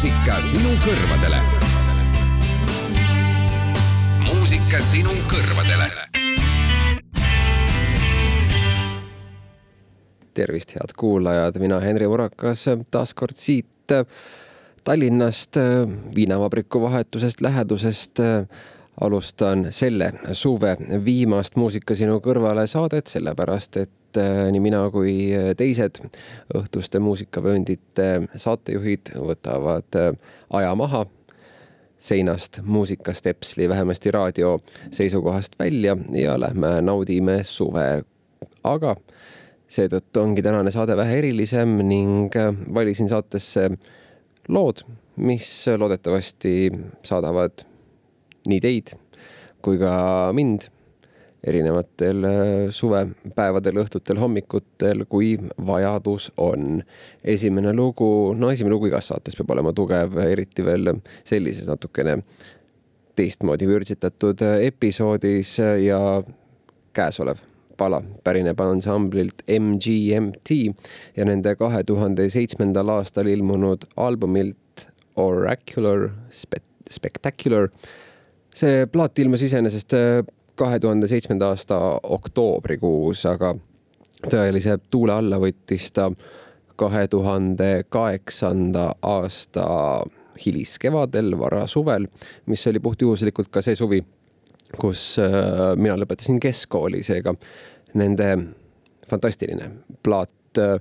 muusika sinu kõrvadele. muusika sinu kõrvadele. tervist, head kuulajad, mina Henri Murakas taas kord siit Tallinnast, viinavabriku vahetusest lähedusest alustan selle suve viimast Muusika sinu kõrvale saadet, sellepärast et äh, nii mina kui teised õhtuste muusikavööndite saatejuhid võtavad äh, aja maha seinast muusikastepsli vähemasti raadio seisukohast välja ja lähme naudime suve. aga seetõttu ongi tänane saade vähe erilisem ning äh, valisin saatesse lood, mis loodetavasti saadavad nii teid kui ka mind erinevatel äh, suvepäevadel, õhtutel, hommikutel, kui vajadus on. esimene lugu, no esimene lugu igas saates peab olema tugev, eriti veel sellises natukene teistmoodi vürtsitatud episoodis ja käesolev pala pärineb ansamblilt MGMT ja nende kahe tuhande seitsmendal aastal ilmunud albumilt Oracular Spectacular see plaat ilmus iseenesest äh, kahe tuhande seitsmenda aasta oktoobrikuus, aga tõelise tuule alla võttis ta kahe tuhande kaheksanda aasta hiliskevadel, varasuvel, mis oli puhtjuhuslikult ka see suvi, kus äh, mina lõpetasin keskkooli, seega nende fantastiline plaat äh,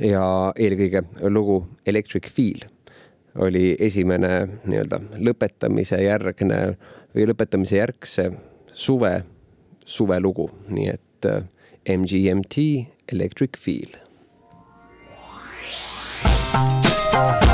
ja eelkõige lugu Electric Feel oli esimene nii-öelda lõpetamise järgne või lõpetamise järgse suve, suvelugu, nii et MGMT äh, Electric Feel. ja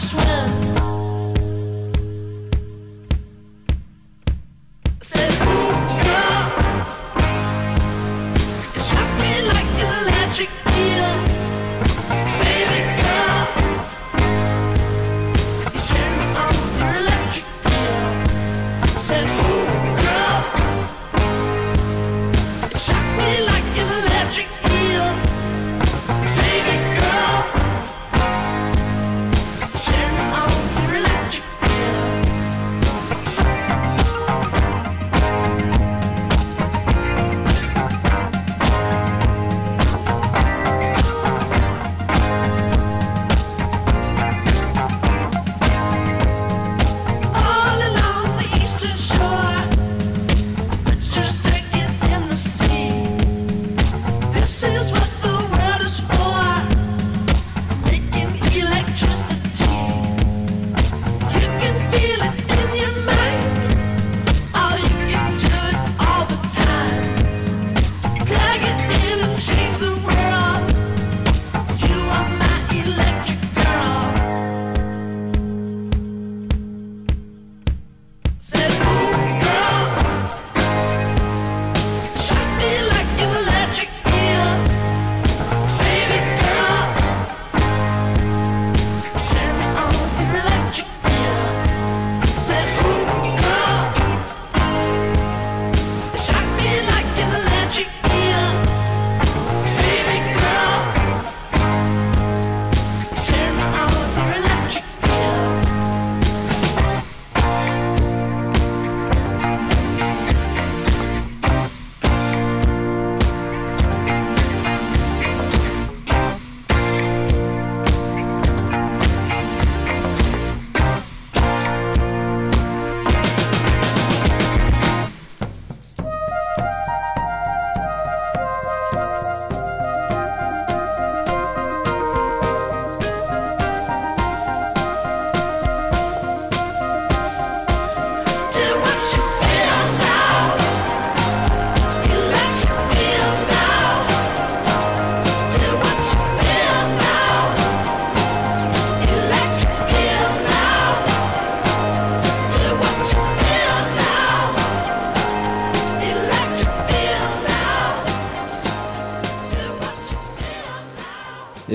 swim.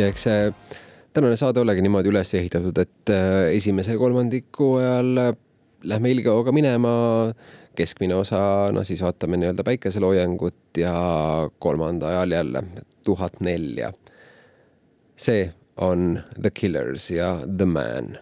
Eks see tänane saade olegi niimoodi üles ehitatud, et äh, esimese kolmandiku ajal äh, lähme ilgehooga minema, keskmine osa, no siis vaatame nii-öelda päikeseloojangut ja kolmanda ajal jälle tuhat nelja. see on The Killers ja The Man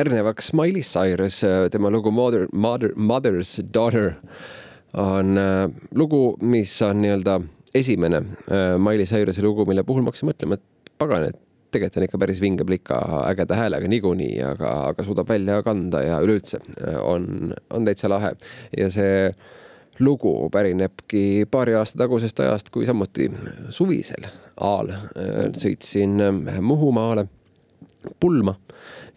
järgnevaks Miley Cyrus, tema lugu Mother, Mother, Mother's Daughter on äh, lugu, mis on nii-öelda esimene äh, Miley Cyruse lugu, mille puhul ma hakkasin mõtlema, et pagan, et tegelikult on ikka päris vinge plika, ägeda häälega niikuinii, aga, aga suudab välja kanda ja üleüldse äh, on, on täitsa lahe. Ja see lugu pärinebki paari aasta tagusest ajast, kui samuti suvisel ajal sõitsin Muhumaale pulma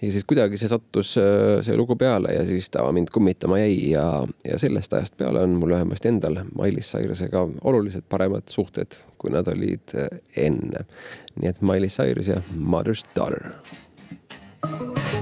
ja siis kuidagi see sattus, äh, see lugu peale ja siis ta mind kummitama jäi ja, ja sellest ajast peale on mul vähemasti endal Mailis Cyrusega oluliselt paremad suhted, kui nad olid äh, enne. nii et Mailis Cyrus ja Mother's Daughter. ja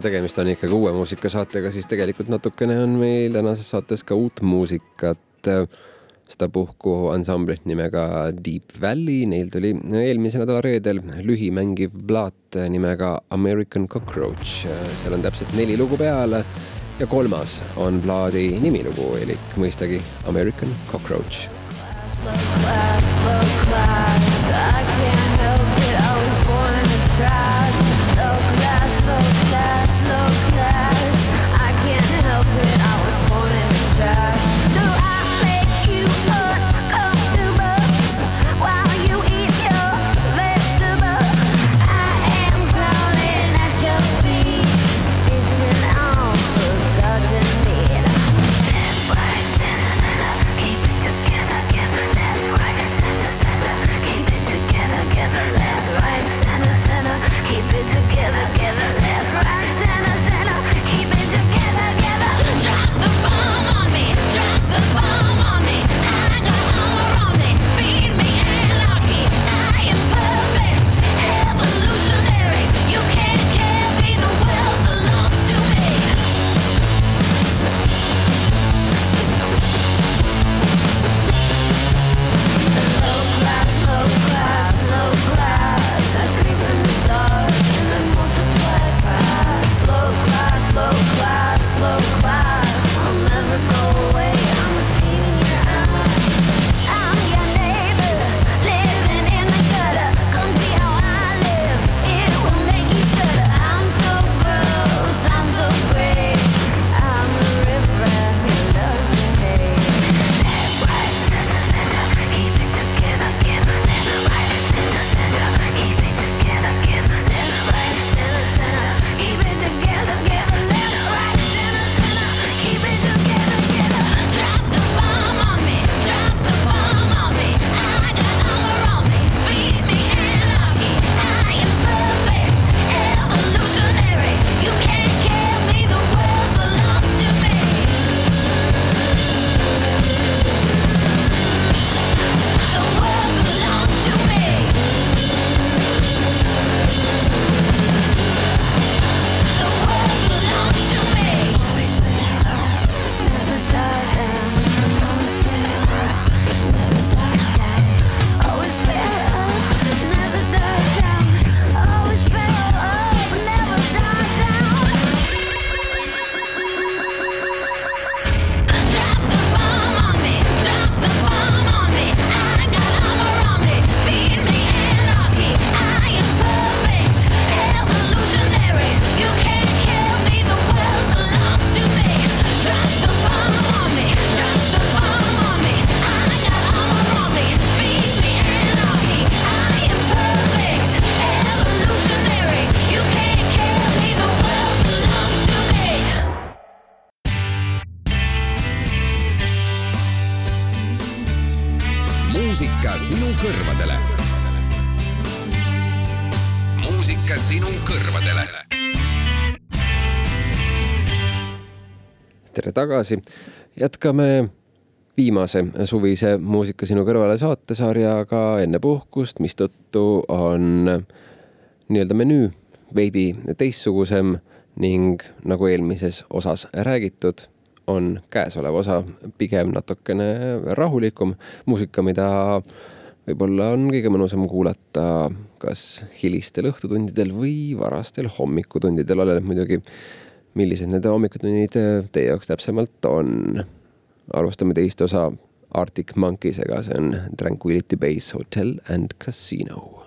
kuna tegemist on ikkagi uue muusikasaatega, siis tegelikult natukene on meil tänases saates ka uut muusikat. sedapuhku ansamblit nimega Deep Valley, neil tuli eelmise nädala reedel lühimängiv plaat nimega American Cockroach. seal on täpselt neli lugu peal ja kolmas on plaadi nimilugu elik mõistagi American Cockroach. Class, low class, I can't help it, I was born in the trash. Tagasi, jätkame viimase suvise Muusika sinu kõrvale saatesarjaga enne puhkust, mistõttu on nii-öelda menüü veidi teistsugusem ning nagu eelmises osas räägitud, on käesolev osa pigem natukene rahulikum. Muusika, mida võib-olla on kõige mõnusam kuulata kas hilistel õhtutundidel või varastel hommikutundidel, oleneb muidugi, millised need hommikutunnid teie jaoks täpsemalt on. alustame teist osa Arctic Monkeysega, see on Tranquility Base Hotel and Casino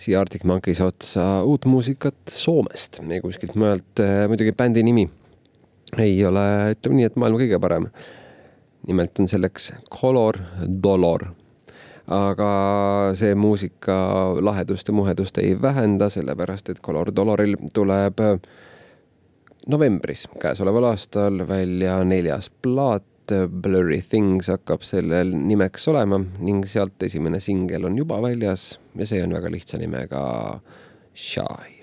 siia Arctic Monkeys otsa uut muusikat Soomest, ei kuskilt mujalt. Äh, muidugi bändi nimi ei ole, ütleme nii, et maailma kõige parem. nimelt on selleks Color Dolor. aga see muusika lahedust ja muhedust ei vähenda, sellepärast et Color Doloril tuleb novembris käesoleval aastal välja neljas plaat Blurry Things hakkab sellel nimeks olema ning sealt esimene singel on juba väljas ja see on väga lihtsa nimega Shy.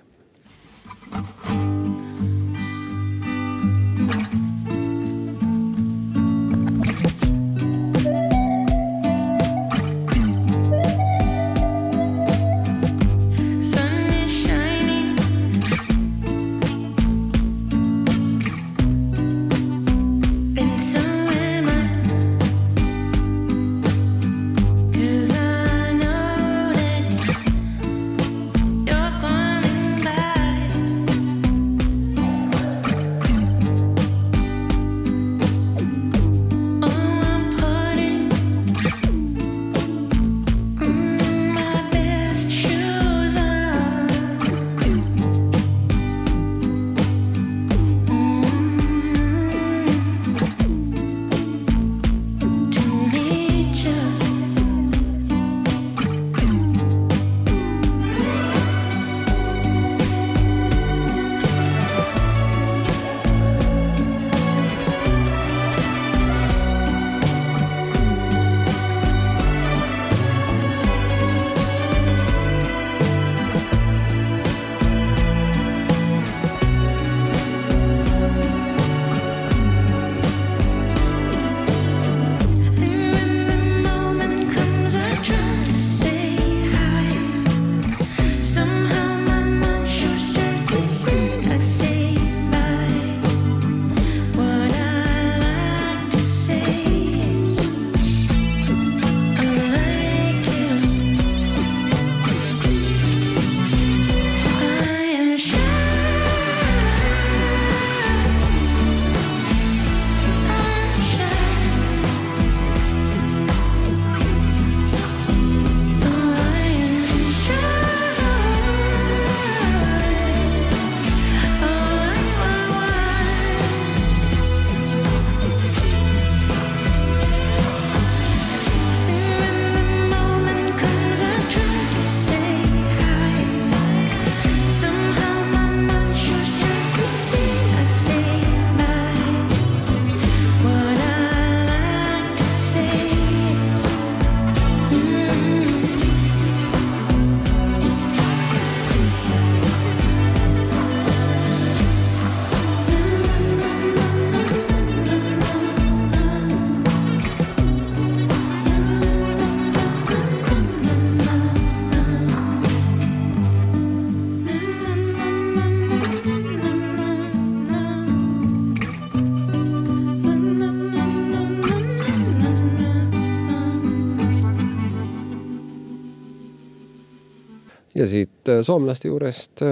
Ja siit soomlaste juurest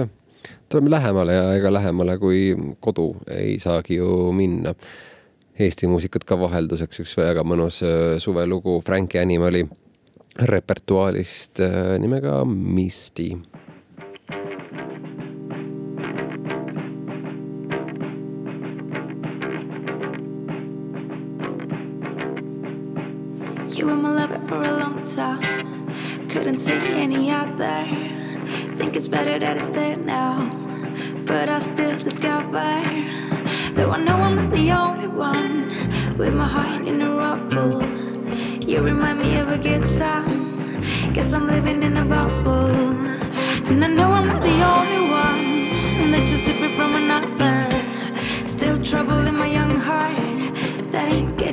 tuleme lähemale ja ega lähemale kui kodu ei saagi ju minna. Eesti muusikat ka vahelduseks üks väga mõnus suvelugu Frankie Animali repertuaalist nimega Misty You were my lover for a long time. Couldn't see any other. Think it's better that it's dead now. But I still discover though I know I'm not the only one with my heart in a rubble. You remind me of a good time. Guess I'm living in a bubble. And I know I'm not the only one that you're sipping from another. Still trouble in my young heart that ain't getting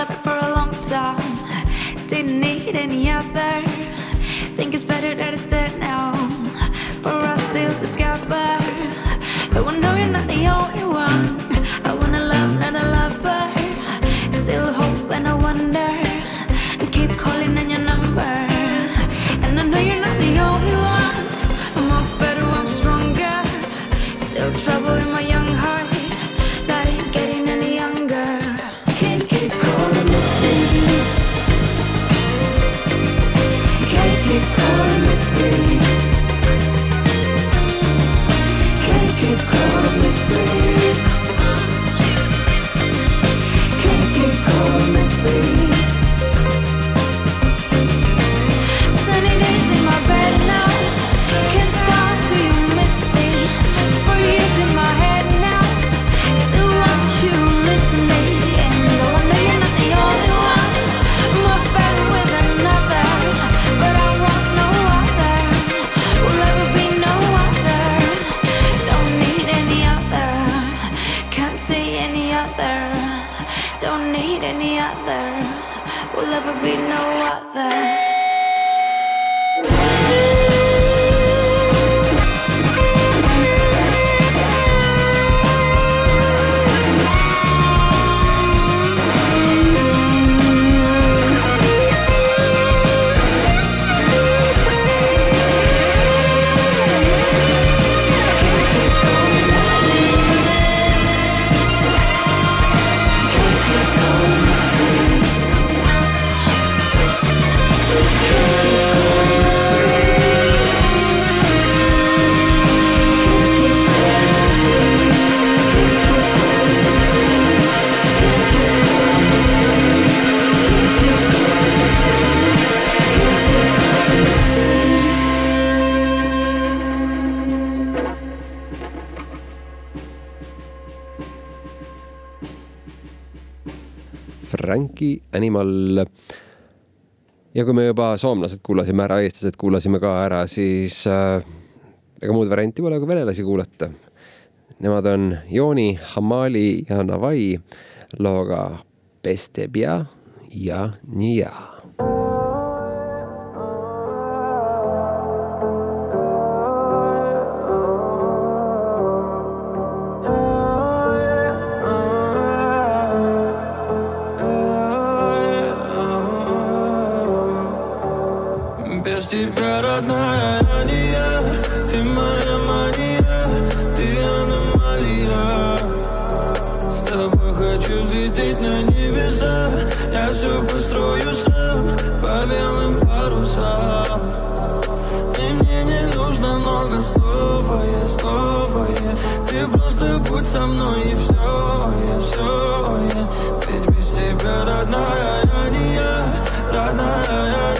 Lover for a long time. Didn't need any other. Think it's better that it's dead now. For us still discover. Though I know you're not the only one. Animal. ja kui me juba soomlased kuulasime ära, eestlased kuulasime ka ära, siis äh, ega muud varianti pole, kui venelasi kuulata. Nemad on Jooni, Hamali ja Navai looga Pestebia ja Nia. Хочу взлететь на небеса. Я все построю сам по белым парусам. И мне не нужно много слов, а я снова я. Ты просто будь со мной и все, я все я. Ведь без тебя, родная, я не я Родная, я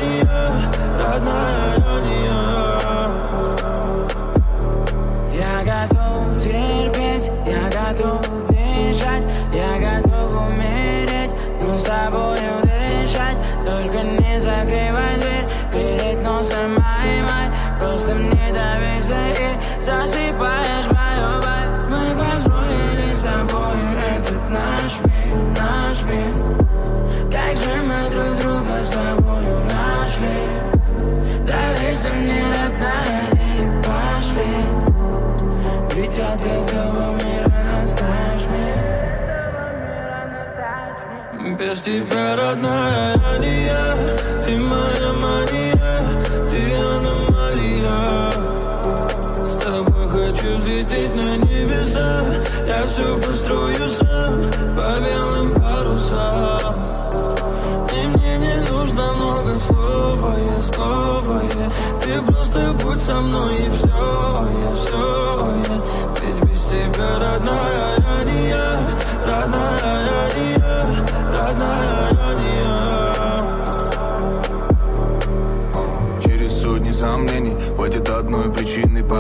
Без тебя, родная, я не я Ты моя мания, ты аномалия. С тобой хочу взлететь на небеса. Я все построю сам по белым парусам. И мне не нужно много слова, я снова я. Ты просто будь со мной и все, я все я. Ведь без тебя, родная, я не я Родная,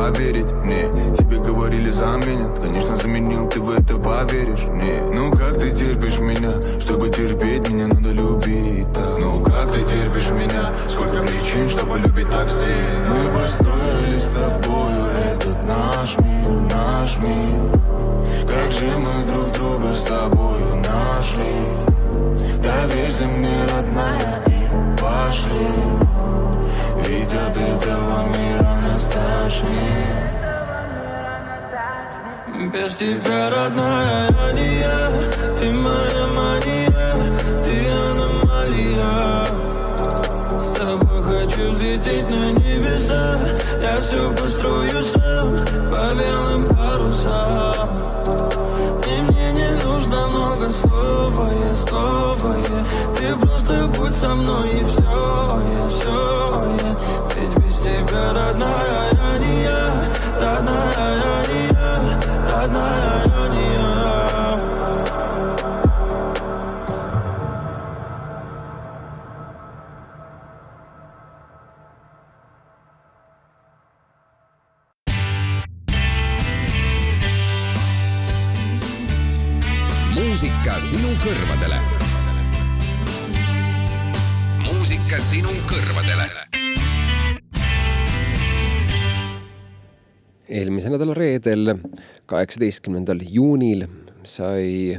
поверить? Мне Тебе говорили заменят. Конечно заменил, ты в это поверишь? Мне Ну как ты терпишь меня Чтобы терпеть меня надо любить так? Ну как ты терпишь меня Сколько причин, чтобы любить так сильно? Мы построили с тобою этот наш мир Наш мир. Как же мы друг друга с тобою нашли? Доверься мне, родная, и пошли ведь от этого мира нас тошнит Без тебя, родная, я не я Ты моя мания, ты аномалия С тобой хочу взлететь на небеса Я все построю сам по белым парусам нужно много слова, я снова я. Ты просто будь со мной и все, я все я. Ведь без тебя, родная, я не я Родная, я не я Родная, muusika sinu kõrvadele. muusika sinu kõrvadele. eelmise nädala reedel, kaheksateistkümnendal juunil sai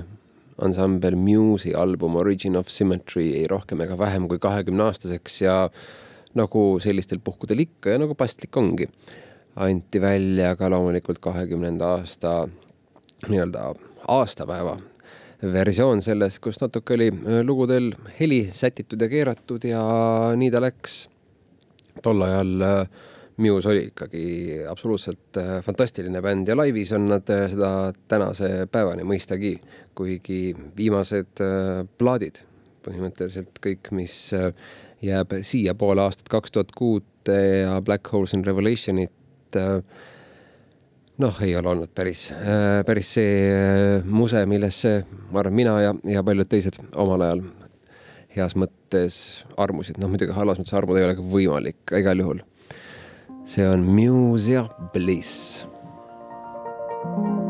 ansambel Muse'i album Origin of Symmetry ei rohkem ega vähem kui kahekümne aastaseks ja nagu sellistel puhkudel ikka ja nagu paslik ongi, anti välja ka loomulikult kahekümnenda aasta nii-öelda aastapäeva versioon sellest, kus natuke oli lugudel heli sätitud ja keeratud ja nii ta läks. tol ajal äh, Muse oli ikkagi absoluutselt äh, fantastiline bänd ja laivis on nad äh, seda tänase päevani mõistagi, kuigi viimased plaadid, põhimõtteliselt kõik, mis jääb siiapoole aastat kaks tuhat kuut ja Black Holes in Revelationit noh, ei ole olnud päris, päris see muse, millesse ma arvan, mina ja, ja paljud teised omal ajal heas mõttes armusid, noh muidugi halvas mõttes armuda ei ole ka võimalik, igal juhul. see on Muse ja Bliss. Everything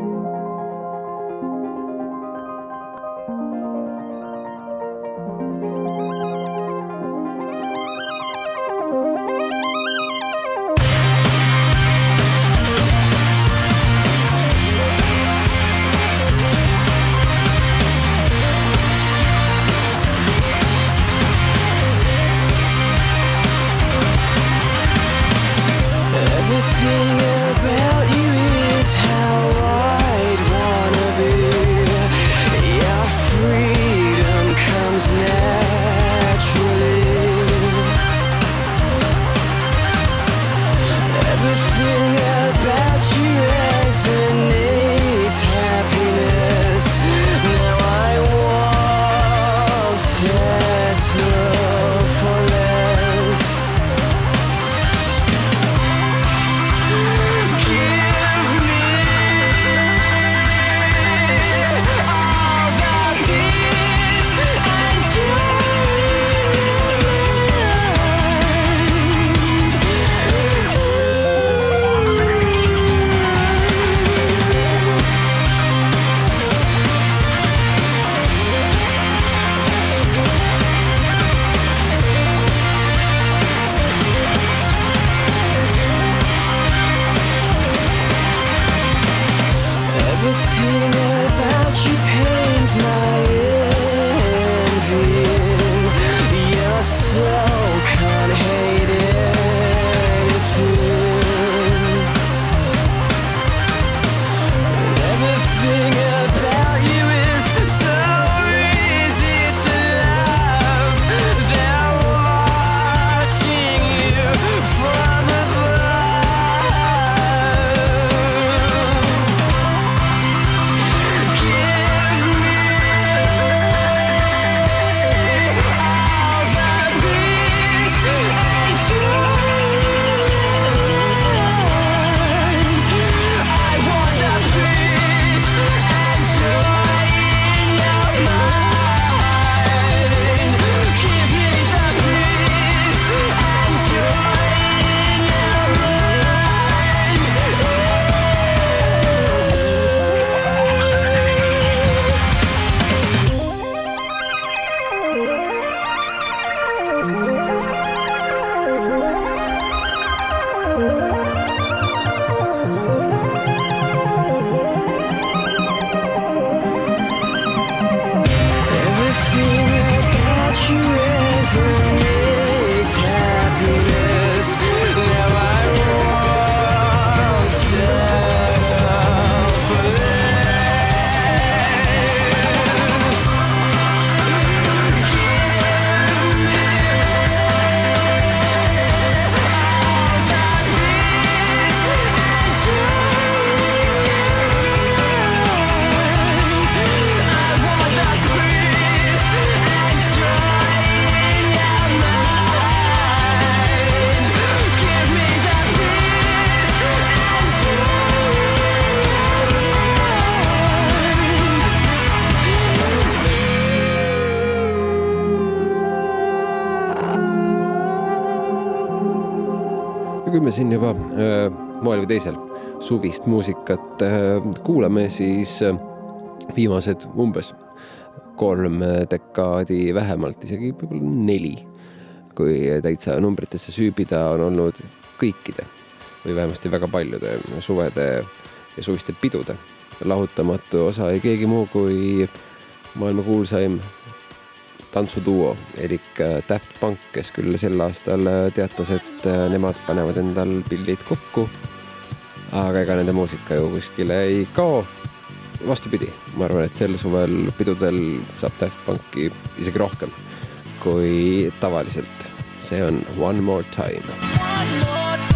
suvist muusikat äh, kuulame, siis äh, viimased umbes kolm dekaadi vähemalt, isegi võib-olla neli, kui täitsa numbritesse süübida, on olnud kõikide või vähemasti väga paljude suvede ja suviste pidude lahutamatu osa ei keegi muu kui maailma kuulsaim tantsuduo elik Daft Punk, kes küll sel aastal teatas, et nemad panevad endal pillid kokku. Aga ega nende muusika ju kuskile ei kao. vastupidi, ma arvan, et sel suvel pidudel saab Daft Punki isegi rohkem kui tavaliselt. see on One More Time. One more time.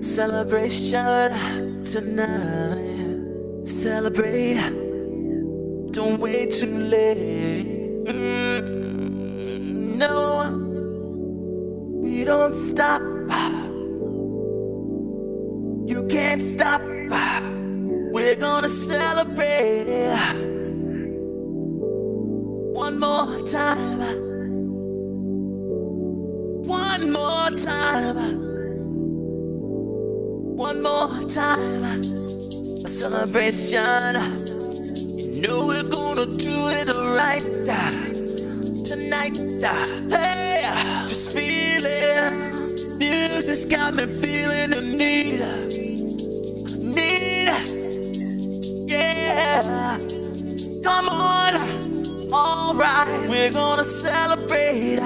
Celebration tonight. Celebrate, don't wait too late. Mm, no, we don't stop. You can't stop. We're gonna celebrate one more time. One more time one more time. A celebration. You know we're gonna do it right uh, tonight. Uh, hey, just feel it. Music's got me feeling the need. Need. Yeah. Come on. Alright, we're gonna celebrate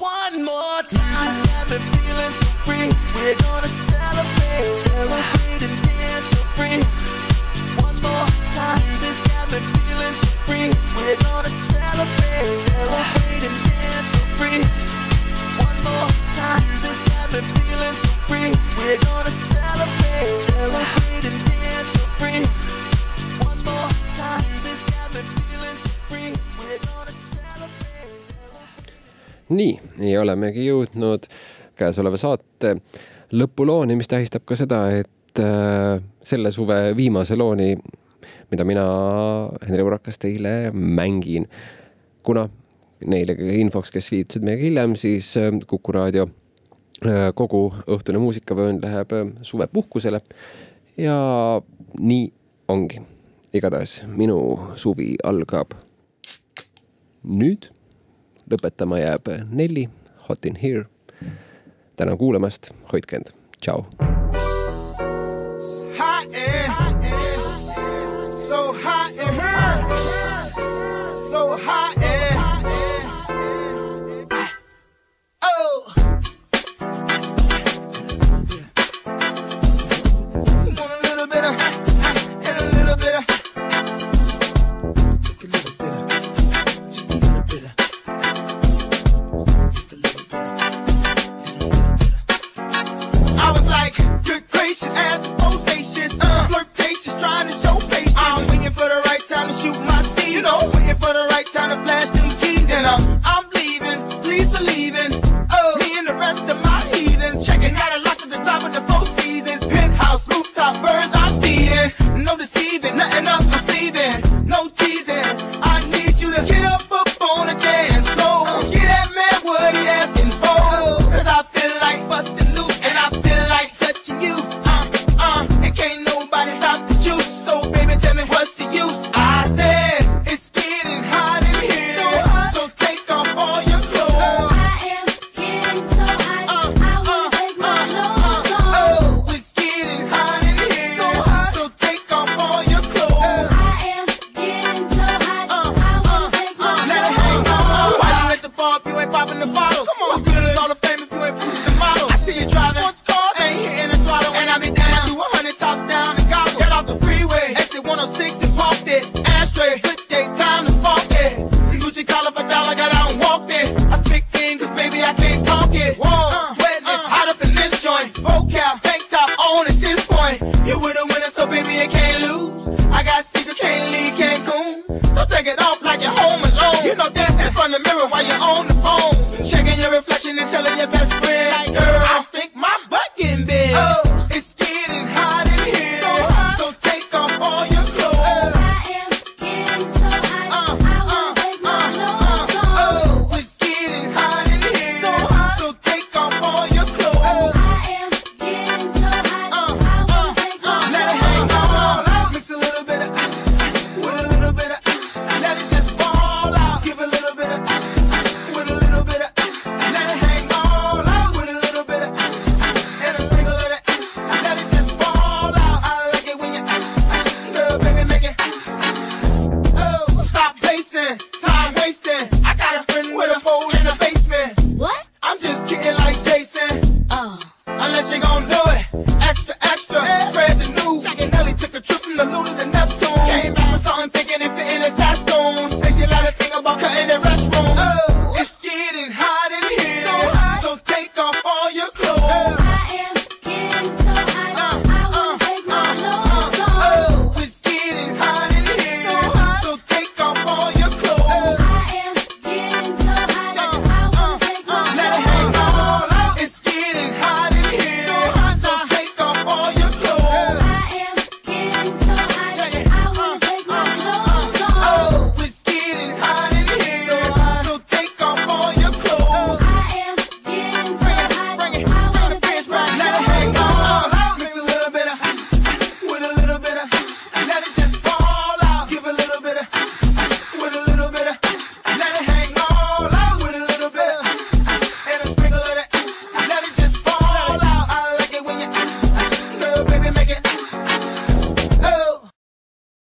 One more time. It's got me feeling so free. We're gonna celebrate, celebrate and dance so free. One more time. this got me feeling so free. We're gonna celebrate, celebrate and dance so free. One more time. this got me feeling so free. We're gonna celebrate, celebrate and dance so free. One more time. this got me feeling so free. nii, ja olemegi jõudnud käesoleva saate lõpulooni, mis tähistab ka seda, et äh, selle suve viimase looni, mida mina, Henri Urakas, teile mängin. kuna neile infoks, kes liitusid meiega hiljem, siis äh, Kuku raadio äh, kogu õhtune muusikavöönd läheb suvepuhkusele. ja nii ongi. igatahes minu suvi algab nüüd lõpetama jääb Nelli, Hot in here. tänan kuulamast, hoidke end, tšau for the right time to shoot my steed. You know, waiting for the right time to flash.